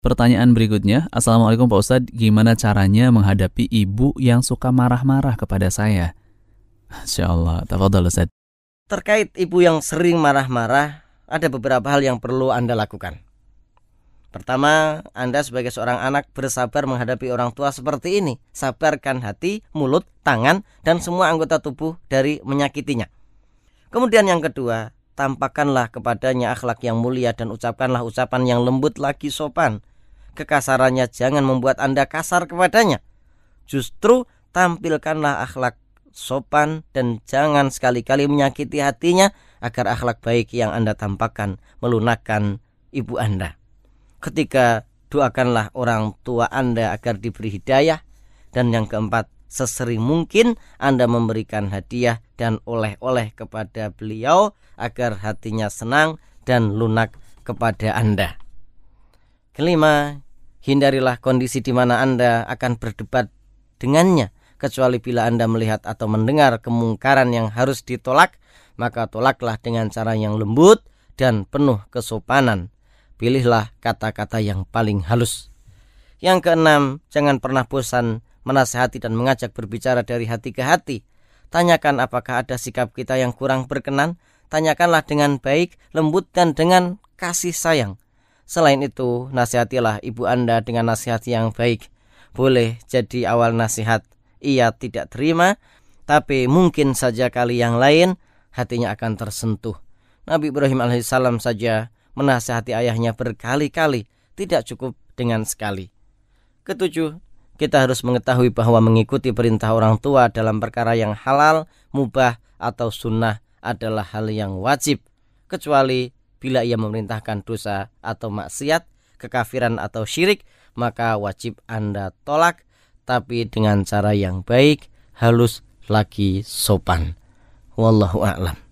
Pertanyaan berikutnya, Assalamualaikum Pak Ustadz, gimana caranya menghadapi ibu yang suka marah-marah kepada saya? Insya Allah, tafadhol Ustadz. Terkait ibu yang sering marah-marah, ada beberapa hal yang perlu Anda lakukan. Pertama, Anda sebagai seorang anak bersabar menghadapi orang tua seperti ini. Sabarkan hati, mulut, tangan, dan semua anggota tubuh dari menyakitinya. Kemudian yang kedua, tampakkanlah kepadanya akhlak yang mulia dan ucapkanlah ucapan yang lembut lagi sopan. Kekasarannya jangan membuat Anda kasar kepadanya. Justru tampilkanlah akhlak sopan dan jangan sekali-kali menyakiti hatinya agar akhlak baik yang Anda tampakkan melunakkan ibu Anda. Ketika doakanlah orang tua Anda agar diberi hidayah dan yang keempat sesering mungkin Anda memberikan hadiah dan oleh-oleh kepada beliau agar hatinya senang dan lunak kepada Anda. Kelima, hindarilah kondisi di mana Anda akan berdebat dengannya kecuali bila Anda melihat atau mendengar kemungkaran yang harus ditolak, maka tolaklah dengan cara yang lembut dan penuh kesopanan. Pilihlah kata-kata yang paling halus. Yang keenam, jangan pernah bosan menasehati dan mengajak berbicara dari hati ke hati. Tanyakan apakah ada sikap kita yang kurang berkenan. Tanyakanlah dengan baik, lembut, dan dengan kasih sayang. Selain itu, nasihatilah ibu Anda dengan nasihat yang baik. Boleh jadi awal nasihat ia tidak terima, tapi mungkin saja kali yang lain hatinya akan tersentuh. Nabi Ibrahim alaihissalam saja menasihati ayahnya berkali-kali, tidak cukup dengan sekali. Ketujuh, kita harus mengetahui bahwa mengikuti perintah orang tua dalam perkara yang halal, mubah, atau sunnah adalah hal yang wajib, kecuali bila ia memerintahkan dosa atau maksiat, kekafiran atau syirik, maka wajib Anda tolak, tapi dengan cara yang baik, halus, lagi sopan. Wallahu a'lam.